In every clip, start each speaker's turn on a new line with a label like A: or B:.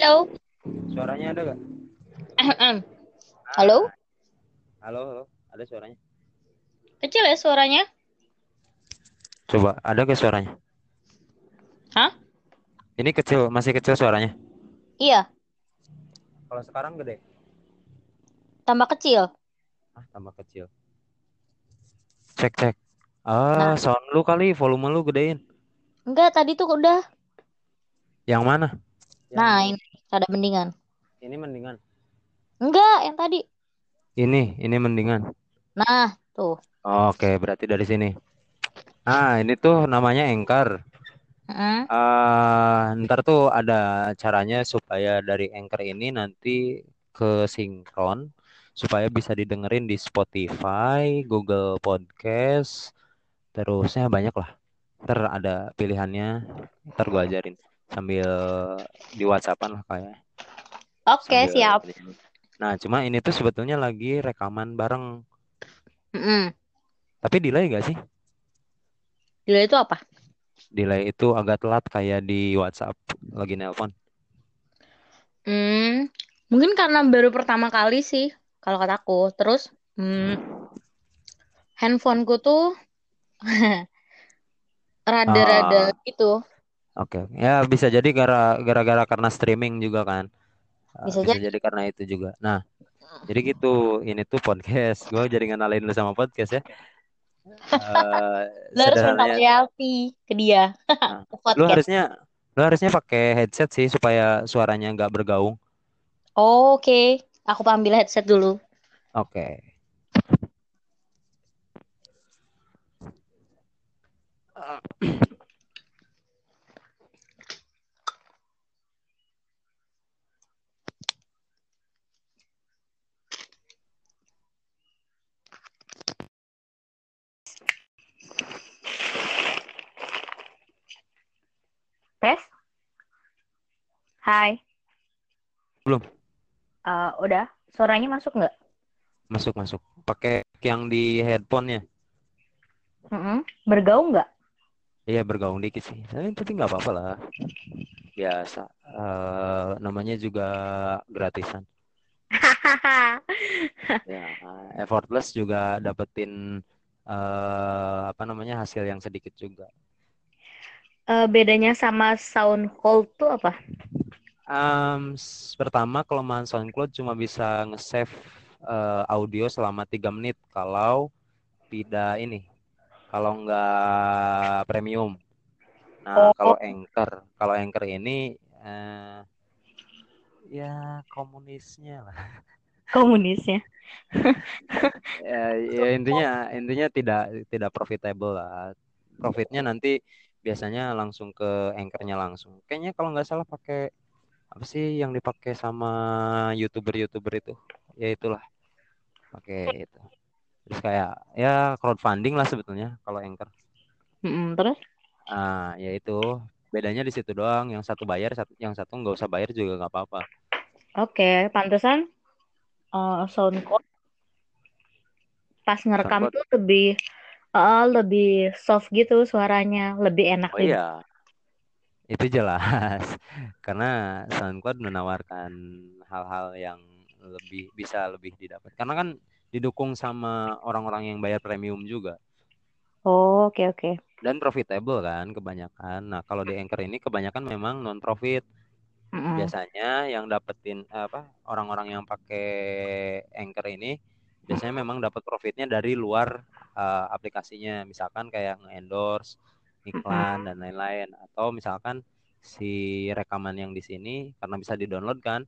A: Halo.
B: Suaranya ada gak?
A: Halo?
B: Halo, halo. Ada suaranya?
A: Kecil ya suaranya?
B: Coba, ada gak suaranya?
A: Hah?
B: Ini kecil, masih kecil suaranya.
A: Iya,
B: Kalau sekarang gede.
A: tambah kecil.
B: Ah, tambah kecil. Cek, cek. Ah,
A: Nah.
B: sound lu kali, volume lu gedein.
A: Enggak, tadi tuh udah.
B: Yang mana?
A: Nah,
B: Yang
A: ini ada mendingan.
B: ini mendingan.
A: Enggak, yang tadi.
B: Ini, ini mendingan.
A: Nah, tuh.
B: Oke, berarti dari sini. Ah, ini tuh namanya Anchor.
A: Mm.
B: Ah, ntar tuh ada caranya supaya dari Anchor ini nanti ke sinkron supaya bisa didengerin di Spotify, Google Podcast, terusnya banyak lah. Ntar ada pilihannya, ntar gua ajarin sambil di WhatsAppan lah kayak.
A: Oke,
B: sambil
A: siap.
B: Nah, cuma ini tuh sebetulnya lagi rekaman bareng.
A: Mm-mm.
B: Tapi delay gak sih?
A: Delay itu apa?
B: Delay itu agak telat kayak di WhatsApp lagi nelpon.
A: Hmm, mungkin karena baru pertama kali sih, kalau kataku. Terus, hmm, handphoneku tuh rada-rada
B: Ah.
A: gitu.
B: Oke, ya bisa jadi gara- gara-gara karena streaming juga kan. Uh,
A: Bisa
B: bisa
A: jadi.
B: jadi karena itu juga. Nah, jadi gitu. Ini tuh podcast. Gue jadi ngenalin lu sama podcast ya. Uh,
A: Lo harus minta royalti ke dia.
B: nah, lu harusnya lu harusnya pakai headset sih supaya suaranya nggak bergaung.
A: Oh, Oke, aku ambil headset dulu.
B: Oke.
A: Tes? Hai.
B: Belum.
A: Eh, udah. Suaranya masuk nggak?
B: Masuk masuk. Pakai yang di headphone-nya.
A: Mm-mm. Bergaung nggak?
B: Iya bergaung dikit sih. Tapi tapi nggak apa-apa lah. Biasa. Uh, namanya juga gratisan. Ya, effortless juga dapetin eh apa namanya hasil yang sedikit juga.
A: Eh, bedanya sama sound cold tuh apa?
B: S- pertama kelemahan SoundCloud cuma bisa nge-save eh, audio selama tiga menit kalau tidak ini, kalau nggak premium. Nah,
A: Oh.
B: kalau Anchor, kalau Anchor ini eh, ya komunisnya lah.
A: Komunisnya.
B: Ya, ya intinya intinya tidak tidak profitable lah. Profitnya nanti biasanya langsung ke anchornya langsung. Kayaknya kalau nggak salah pakai apa sih yang dipakai sama youtuber-youtuber itu? Ya itulah pakai itu. Terus kayak ya crowdfunding lah sebetulnya kalau anchor.
A: Mm-mm, terus?
B: Ah, ya itu bedanya di situ doang. Yang satu bayar, satu yang satu nggak usah bayar juga nggak apa-apa.
A: Oke, pantesan eh, sound cold pas ngerekam
B: SoundCloud.
A: tuh lebih eh, lebih soft gitu suaranya, lebih enak
B: Oh iya, itu jelas. Karena SoundCloud menawarkan hal-hal yang lebih bisa lebih didapat. Karena kan didukung sama orang-orang yang bayar premium juga
A: Oh, oke oke.
B: dan profitable kan kebanyakan. Nah, kalau di Anchor ini kebanyakan memang non profit.
A: Mm-mm.
B: Biasanya yang dapetin apa orang-orang yang pakai Anchor ini biasanya memang dapat profitnya dari luar eh, aplikasinya. Misalkan kayak nge-endorse iklan dan lain-lain atau misalkan si rekaman yang di sini karena bisa di-download kan,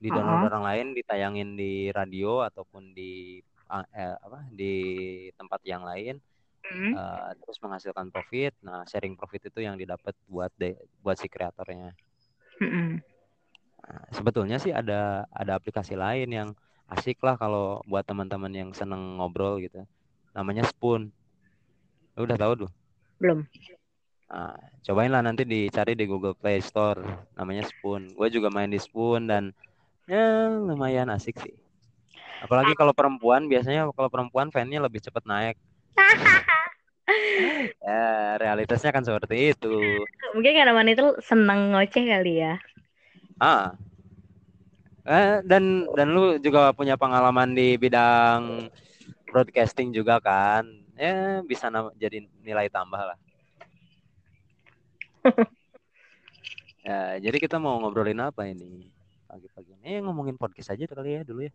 B: di-download
A: Uh-uh.
B: orang lain ditayangin di radio ataupun di ah, eh, apa di tempat yang lain
A: Mm.
B: eh, terus menghasilkan profit. Nah, sharing profit itu yang didapat buat de- buat si kreatornya.
A: Mm-mm.
B: Nah, sebetulnya sih ada ada aplikasi lain yang asik lah kalau buat teman-teman yang seneng ngobrol gitu. Namanya Spoon. Lu udah tahu tuh?
A: Belum.
B: Nah, cobain lah nanti dicari di Google Play Store. Namanya Spoon. Gue juga main di Spoon dan ya lumayan asik sih. Apalagi kalau perempuan biasanya kalau perempuan fan-nya lebih cepat naik. Ya, realitasnya kan seperti itu.
A: Mungkin karena wanita seneng ngoceh kali ya.
B: Ah, Eh, dan dan lu juga punya pengalaman di bidang broadcasting juga kan? Ya bisa jadi nilai tambah lah. ya, jadi kita mau ngobrolin apa ini pagi-pagi ini? Eh, ngomongin podcast aja kali ya dulu ya.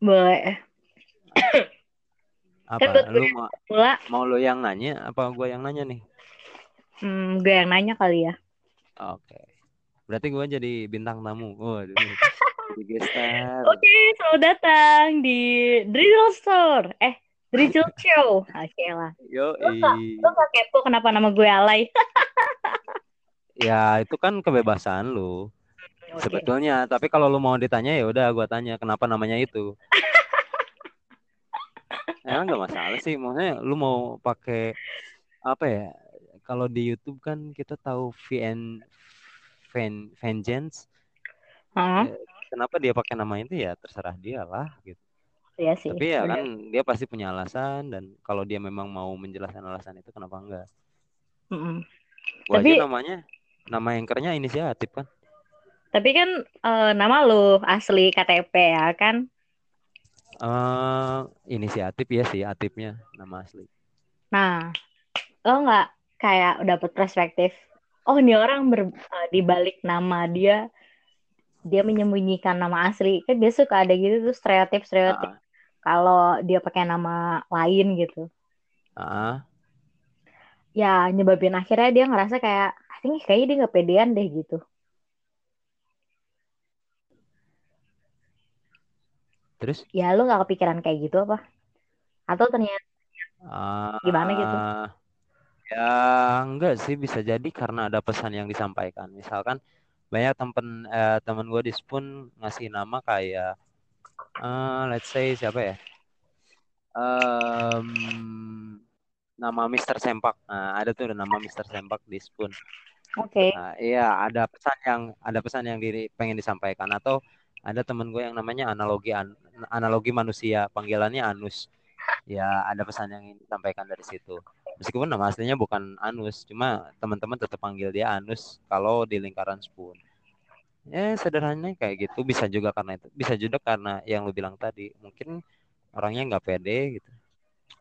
A: Boleh.
B: apa? Kan lu mau, pula. mau lu yang nanya? Apa gue yang nanya nih?
A: Hmm, gue yang nanya kali ya.
B: Oke. Okay. Berarti gue jadi bintang tamu. Waduh.
A: Oke, okay, selamat datang di Drizzle Store. Eh, Drizzle Show. Oke okay lah.
B: Yo,
A: lo gak, kepo kenapa nama gue Alay?
B: ya, itu kan kebebasan lu. Okay. Sebetulnya, tapi kalau lu mau ditanya ya udah gue tanya kenapa namanya itu. Emang gak masalah sih, maksudnya lu mau pakai apa ya? Kalau di YouTube kan kita tahu VN Ven Vengeance.
A: Uh-huh.
B: Kenapa dia pakai nama itu ya terserah dia lah gitu.
A: Iya sih.
B: Tapi ya kan dia pasti punya alasan dan kalau dia memang mau menjelaskan alasan itu kenapa enggak?
A: Mm-hmm.
B: Tapi namanya nama anchornya inisiatif kan?
A: Tapi kan uh, nama lu asli KTP ya kan?
B: Uh, inisiatif ya sih, atipnya nama asli.
A: Nah, lo nggak kayak dapat perspektif oh ini orang ber, uh, di balik nama dia dia menyembunyikan nama asli. Kan dia suka ada gitu tuh stereotip stereotip uh. kalau dia pakai nama lain gitu.
B: Uh.
A: ya nyebabin akhirnya dia ngerasa kayak think kayaknya dia nggak pedean deh gitu.
B: Terus?
A: Ya lu nggak kepikiran kayak gitu apa? Atau ternyata uh, gimana gitu?
B: Ya enggak sih bisa jadi karena ada pesan yang disampaikan. Misalkan banyak temen eh, temen gue di Spoon ngasih nama kayak uh, let's say siapa ya? Um, nama Mister Sempak. Nah, ada tuh nama Mister Sempak di Spoon.
A: Oke. Okay.
B: Nah, iya, ada pesan yang ada pesan yang diri pengen disampaikan atau ada temen gue yang namanya analogi an, analogi manusia, panggilannya Anus. Ya, ada pesan yang ingin disampaikan dari situ meskipun nama aslinya bukan Anus cuma teman-teman tetap panggil dia Anus kalau di lingkaran Spoon. Ya sederhananya kayak gitu. Bisa juga karena itu bisa juga karena yang lu bilang tadi. Mungkin orangnya nggak pede gitu.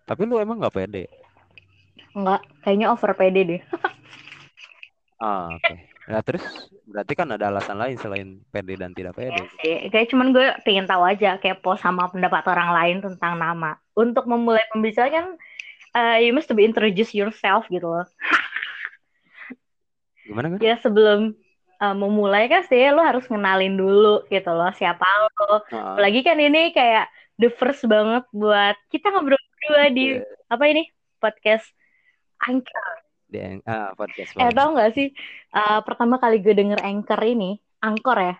B: Tapi lu emang nggak pede?
A: Enggak, kayaknya over pede deh.
B: Ah oke. Okay. Nah terus berarti kan ada alasan lain selain pede dan tidak pede.
A: Ya, kayak cuman gue pengen tahu aja kepo sama pendapat orang lain tentang nama. Untuk memulai pembicaraan kan uh, you must be introduce yourself gitu loh.
B: Gimana kan?
A: Ya sebelum uh, memulai kan sih lo harus ngenalin dulu gitu loh siapa lo. Uh. Apalagi kan ini kayak the first banget buat kita ngobrol berdua di yeah. apa ini podcast Anchor.
B: Di uh, podcast.
A: Eh tau gak sih uh, pertama kali gue denger Anchor ini Angkor ya.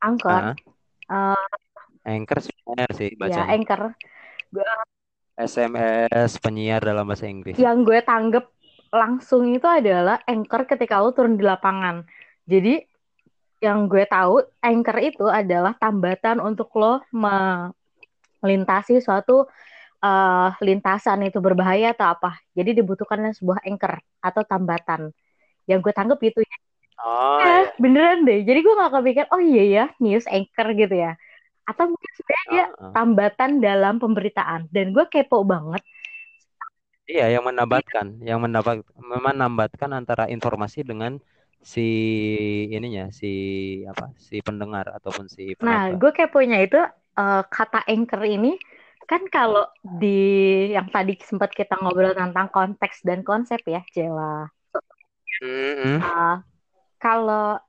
A: Angkor. Uh,
B: uh, Anchor sih, sih
A: bacanya. Ya, Anchor. Gue
B: SMS penyiar dalam bahasa Inggris.
A: Yang gue tanggep langsung itu adalah anchor ketika lo turun di lapangan. Jadi yang gue tahu anchor itu adalah tambatan untuk lo melintasi suatu uh, lintasan itu berbahaya atau apa. Jadi dibutuhkan sebuah anchor atau tambatan. Yang gue tanggep itu ya.
B: Oh, ya,
A: beneran deh. Jadi gue gak kepikir, oh iya ya, news anchor gitu ya atau mungkin sebenarnya dia uh, uh. tambatan dalam pemberitaan dan gue kepo banget
B: iya yang menambatkan yang mendapat menambatkan antara informasi dengan si ininya si apa si pendengar ataupun si
A: penonton. nah gue keponya itu uh, kata anchor ini kan kalau di yang tadi sempat kita ngobrol tentang konteks dan konsep ya Jewa
B: mm -hmm. uh,
A: kalau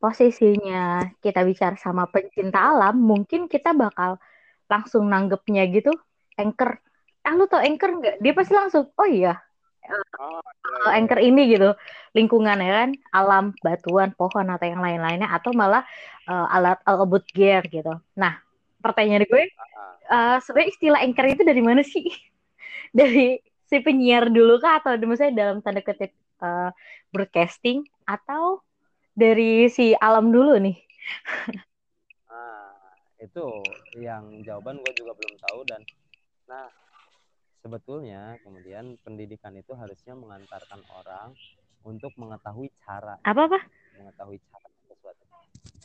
A: posisinya kita bicara sama pencinta alam, mungkin kita bakal langsung nanggepnya gitu, anchor. Eh, lu tau anchor nggak? Dia pasti langsung, oh iya, oh, uh, anchor ini gitu, lingkungan ya kan, alam, batuan, pohon atau yang lain-lainnya, atau malah uh, alat alat gear gitu. Nah, pertanyaan gue, uh, sebenarnya istilah anchor itu dari mana sih? dari si penyiar dulu kah atau misalnya dalam tanda kutip uh, broadcasting atau dari si alam dulu nih.
B: Nah, itu yang jawaban gue juga belum tahu dan nah sebetulnya kemudian pendidikan itu harusnya mengantarkan orang untuk mengetahui cara
A: apa apa
B: mengetahui cara sesuatu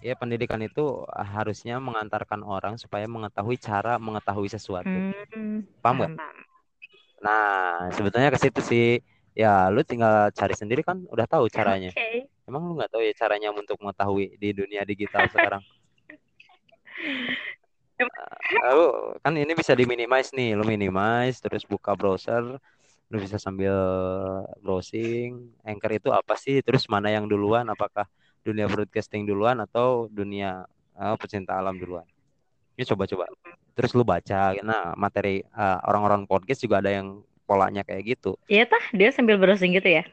B: ya pendidikan itu harusnya mengantarkan orang supaya mengetahui cara mengetahui sesuatu.
A: Hmm,
B: Paham nggak?
A: paham.
B: Nah, sebetulnya ke situ sih. Ya, lu tinggal cari sendiri kan udah tahu caranya.
A: Oke.
B: Emang lu nggak tahu ya caranya untuk mengetahui di dunia digital sekarang? Lalu kan ini bisa diminimize nih, lu minimize terus buka browser, lu bisa sambil browsing. Anchor itu apa sih? Terus mana yang duluan? Apakah dunia broadcasting duluan atau dunia uh, pecinta alam duluan? Ini coba-coba. Terus lu baca, nah materi uh, orang-orang podcast juga ada yang polanya kayak gitu.
A: Iya tah, dia sambil browsing gitu ya?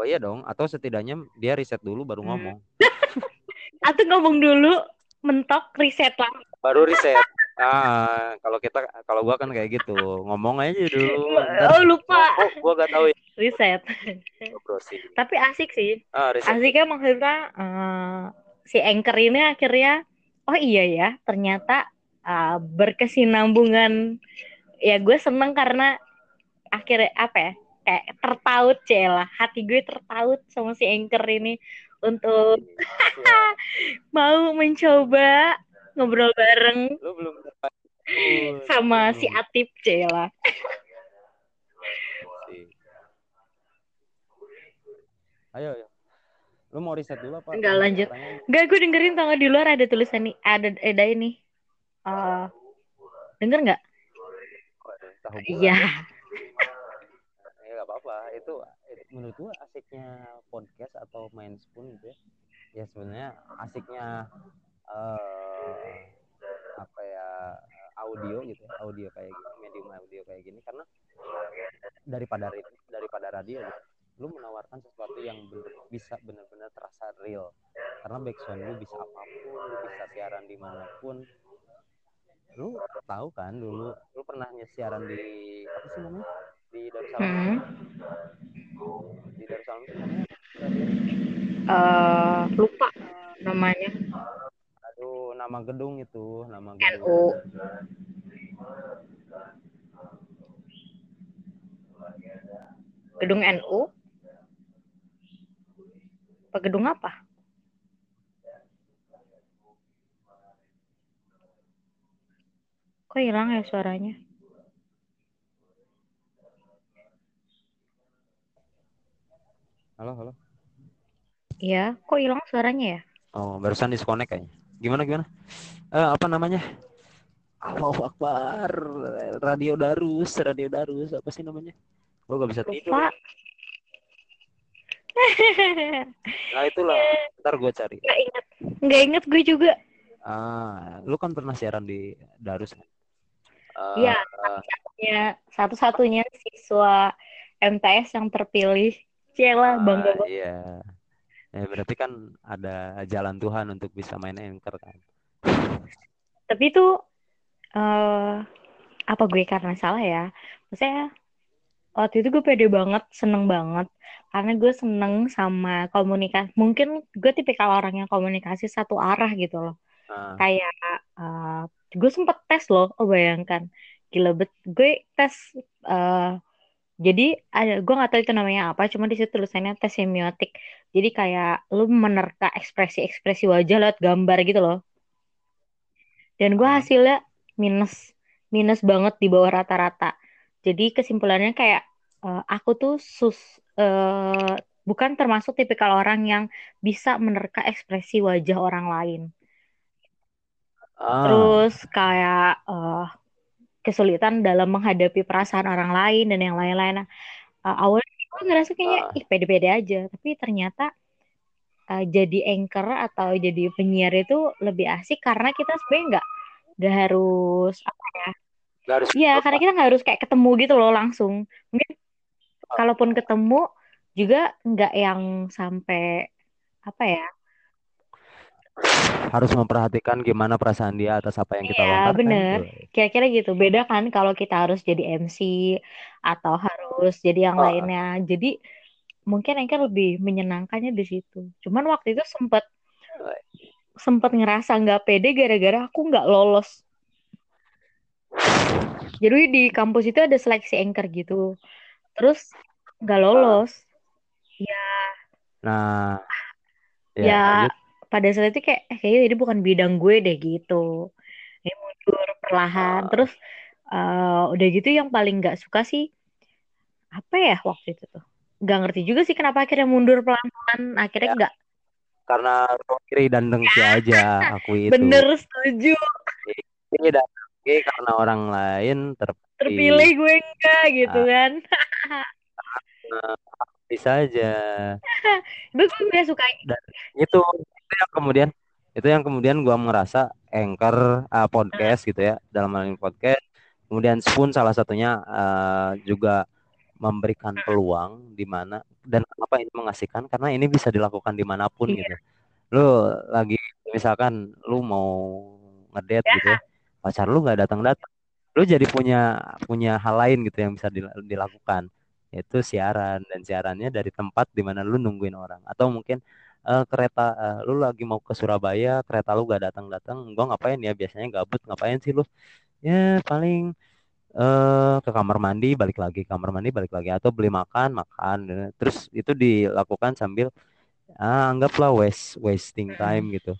B: Oh iya dong, atau setidaknya dia riset dulu baru
A: Hmm.
B: ngomong.
A: Atau ngomong dulu, mentok, riset lah.
B: Baru riset. Ah, kalau kita kalau gua kan kayak gitu, ngomong aja dulu. Ntar,
A: Oh lupa,
B: oh, gua gak tahu ya
A: riset. Tapi asik sih.
B: Ah, riset.
A: Asiknya maksudnya eh, si Anchor ini akhirnya, oh iya ya, ternyata eh, berkesinambungan. Ya gue seneng karena akhirnya apa ya, kayak tertaut celah. Hati gue tertaut sama si Anchor ini untuk mau mencoba ngobrol bareng
B: Lu belum. Uh,
A: sama si Atip Cela.
B: sih. Ayo, ayo. Lu mau riset dulu apa?
A: Enggak, lanjut. Enggak, gue dengerin tau di luar ada tulisan nih, ada ada ini. Eh, denger nggak? Iya.
B: Apa-apa. Itu menurut gua asiknya podcast atau main spoon gitu ya. Ya sebenarnya asiknya eh apa ya audio gitu ya, audio kayak gini, medium audio kayak gini karena daripada ri- daripada radio gitu. Lu menawarkan sesuatu yang bener, bisa benar-benar terasa real. Karena backsound lu bisa apa pun, lu bisa siaran di mana pun. Lu tahu kan dulu, lu pernah siaran di apa sih namanya? Di Darussalam.
A: Hmm.
B: Di Darussalam itu.
A: Eh, lupa namanya.
B: Aduh, nama gedung itu, nama
A: NU.
B: gedung.
A: Gedung NU. Apa gedung apa? Kok hilang ya suaranya?
B: Halo, halo.
A: Iya, kok hilang suaranya ya?
B: Oh, barusan disconnect kayaknya. Gimana gimana? Eh, apa namanya? Allahu Akbar. Radio Darus, Radio Darus. Apa sih namanya? Gua gak bisa tidur.
A: Lupa.
B: Nah, itulah. Ntar gue cari.
A: Nggak inget. Nggak inget gue juga.
B: Ah, lu kan pernah siaran di Darus. kan?
A: Iya, Ya, satu-satunya siswa MTS yang terpilih. Bangga
B: ah,
A: banget.
B: Iya. Ya, berarti kan ada jalan Tuhan untuk bisa main anchor kan.
A: Tapi itu eh apa gue karena salah ya? Maksudnya waktu itu gue pede banget, seneng banget. Karena gue seneng sama komunikasi. Mungkin gue tipikal orang yang komunikasi satu arah gitu loh.
B: Nah,
A: Kayak eh, gue sempet tes loh, oh bayangkan. Gila bet. Gue tes eh, jadi ada gue nggak tahu itu namanya apa, cuma di situ tulisannya tes semiotik. Jadi kayak lu menerka ekspresi-ekspresi wajah lewat gambar gitu loh. Dan gue hasilnya minus, minus banget di bawah rata-rata. Jadi kesimpulannya kayak eh, aku tuh sus eh, bukan termasuk tipikal orang yang bisa menerka ekspresi wajah orang lain.
B: ah,
A: Terus kayak eh, kesulitan dalam menghadapi perasaan orang lain dan yang lain-lain. Eh, awalnya gue ngerasa kayaknya
B: Ah.
A: ih pede-pede aja, tapi ternyata eh, jadi anchor atau jadi penyiar itu lebih asik karena kita sebenarnya nggak nggak harus apa ya?
B: nggak harus
A: Iya, karena kita nggak harus kayak ketemu gitu loh langsung. Mungkin
B: Ah.
A: kalaupun ketemu juga nggak yang sampai apa ya?
B: Harus memperhatikan gimana perasaan dia atas apa yang kita
A: Iya,
B: lontarkan.
A: bener.
B: Woy.
A: Kira-kira gitu. Beda kan kalau kita harus jadi MC atau harus jadi yang lainnya. Jadi mungkin Anchor lebih menyenangkannya di situ. Cuman waktu itu sempet sempet ngerasa nggak pede gara-gara aku nggak lolos. Jadi di kampus itu ada seleksi Anchor gitu. Terus nggak lolos.
B: Nah,
A: Ya,
B: ya, lanjut.
A: Pada saat itu kayak eh, kayaknya ini bukan bidang gue deh gitu. Ini mundur perlahan.
B: Uh,
A: terus uh, udah gitu yang paling nggak suka sih apa ya waktu itu tuh? Nggak ngerti juga sih kenapa akhirnya mundur pelan-pelan. Akhirnya
B: ya,
A: nggak
B: karena kiri dan dengki aja aku itu.
A: Bener setuju.
B: Kiri dan dengki karena orang lain terpilih,
A: terpilih gue enggak gitu
B: nah,
A: kan.
B: Nah, bisa aja.
A: Itu gue gak suka
B: dan itu itu yang kemudian itu yang kemudian gua merasa anchor uh, podcast gitu ya dalam hal ini podcast. Kemudian Spoon salah satunya uh, juga memberikan peluang di mana dan kenapa ini mengasihkan karena ini bisa dilakukan di mana pun
A: iya.
B: gitu. Lu lagi misalkan lu mau ngedate ya. gitu ya pacar lu nggak datang datang lu jadi punya punya hal lain gitu yang bisa dilakukan. Yaitu siaran dan siarannya dari tempat di mana lu nungguin orang. Atau mungkin uh, kereta uh, lu lagi mau ke Surabaya kereta lu gak datang datang gua ngapain ya? Biasanya gabut ngapain sih lu? Ya paling uh, ke kamar mandi balik lagi. Kamar mandi balik lagi. Atau beli makan makan. Terus itu dilakukan sambil ah, anggaplah waste wasting time gitu.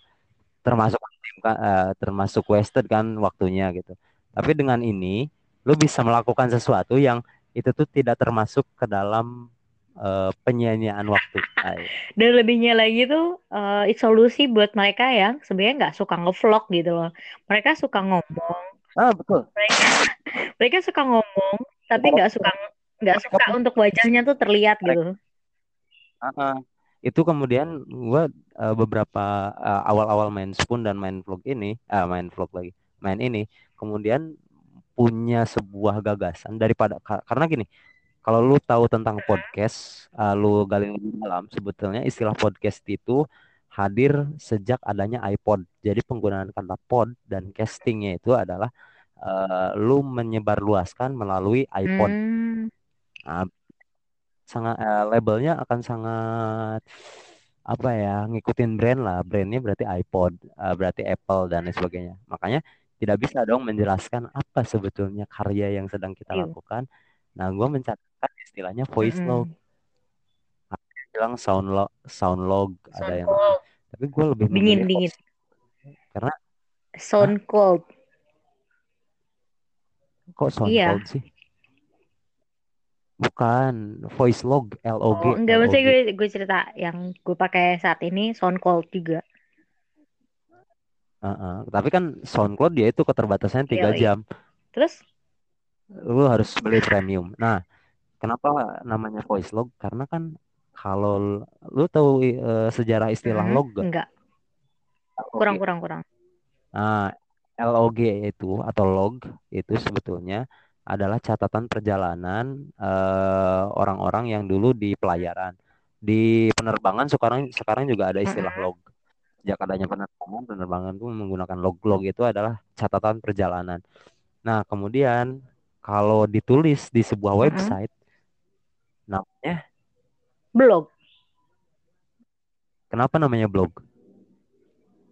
B: Termasuk uh, termasuk wasted kan waktunya gitu. Tapi dengan ini lu bisa melakukan sesuatu yang itu tuh tidak termasuk ke dalam uh, penyanyian waktu.
A: Dan lebihnya lagi tuh uh, solusi buat mereka yang sebenarnya nggak suka ngevlog gitu loh. Mereka suka ngomong,
B: Ah betul.
A: Mereka, mereka suka ngomong, tapi nggak suka nggak suka untuk wajahnya tuh terlihat gitu.
B: Uh, uh, itu kemudian gue uh, beberapa uh, awal-awal main spoon dan main vlog ini, uh, main vlog lagi, main ini, kemudian punya sebuah gagasan daripada karena gini, kalau lu tahu tentang podcast, uh, lu gali lebih dalam, sebetulnya istilah podcast itu hadir sejak adanya iPod. Jadi penggunaan kata pod dan castingnya itu adalah uh, lu menyebarluaskan melalui iPod. Hmm. Nah, sangat uh, labelnya akan sangat apa ya ngikutin brand lah. Brandnya berarti iPod, uh, berarti Apple dan lain sebagainya. Makanya tidak bisa dong menjelaskan apa sebetulnya karya yang sedang kita iya. lakukan. Nah, gue mencatatkan istilahnya voice mm -hmm. log bilang sound log sound log sound ada yang cold. tapi gue lebih
A: dingin dingin
B: karena
A: sound Hah? cold
B: kok sound iya. cold sih bukan voice log L O G
A: oh, enggak maksudnya gue gue cerita yang gue pakai saat ini sound cold juga
B: uh -uh. tapi kan sound cold dia itu keterbatasannya tiga jam
A: terus
B: lu harus beli premium nah kenapa namanya voice log karena kan kalau lu tahu uh, sejarah istilah hmm, log gak?
A: Enggak. Kurang kurang kurang.
B: Nah, LOG itu atau log itu sebetulnya adalah catatan perjalanan orang eh, orang-orang yang dulu di pelayaran. Di penerbangan sekarang sekarang juga ada istilah log. Sejak adanya penerbangan, penerbangan itu menggunakan log-log itu adalah catatan perjalanan. Nah, kemudian kalau ditulis di sebuah website namanya
A: Blog.
B: Kenapa namanya blog?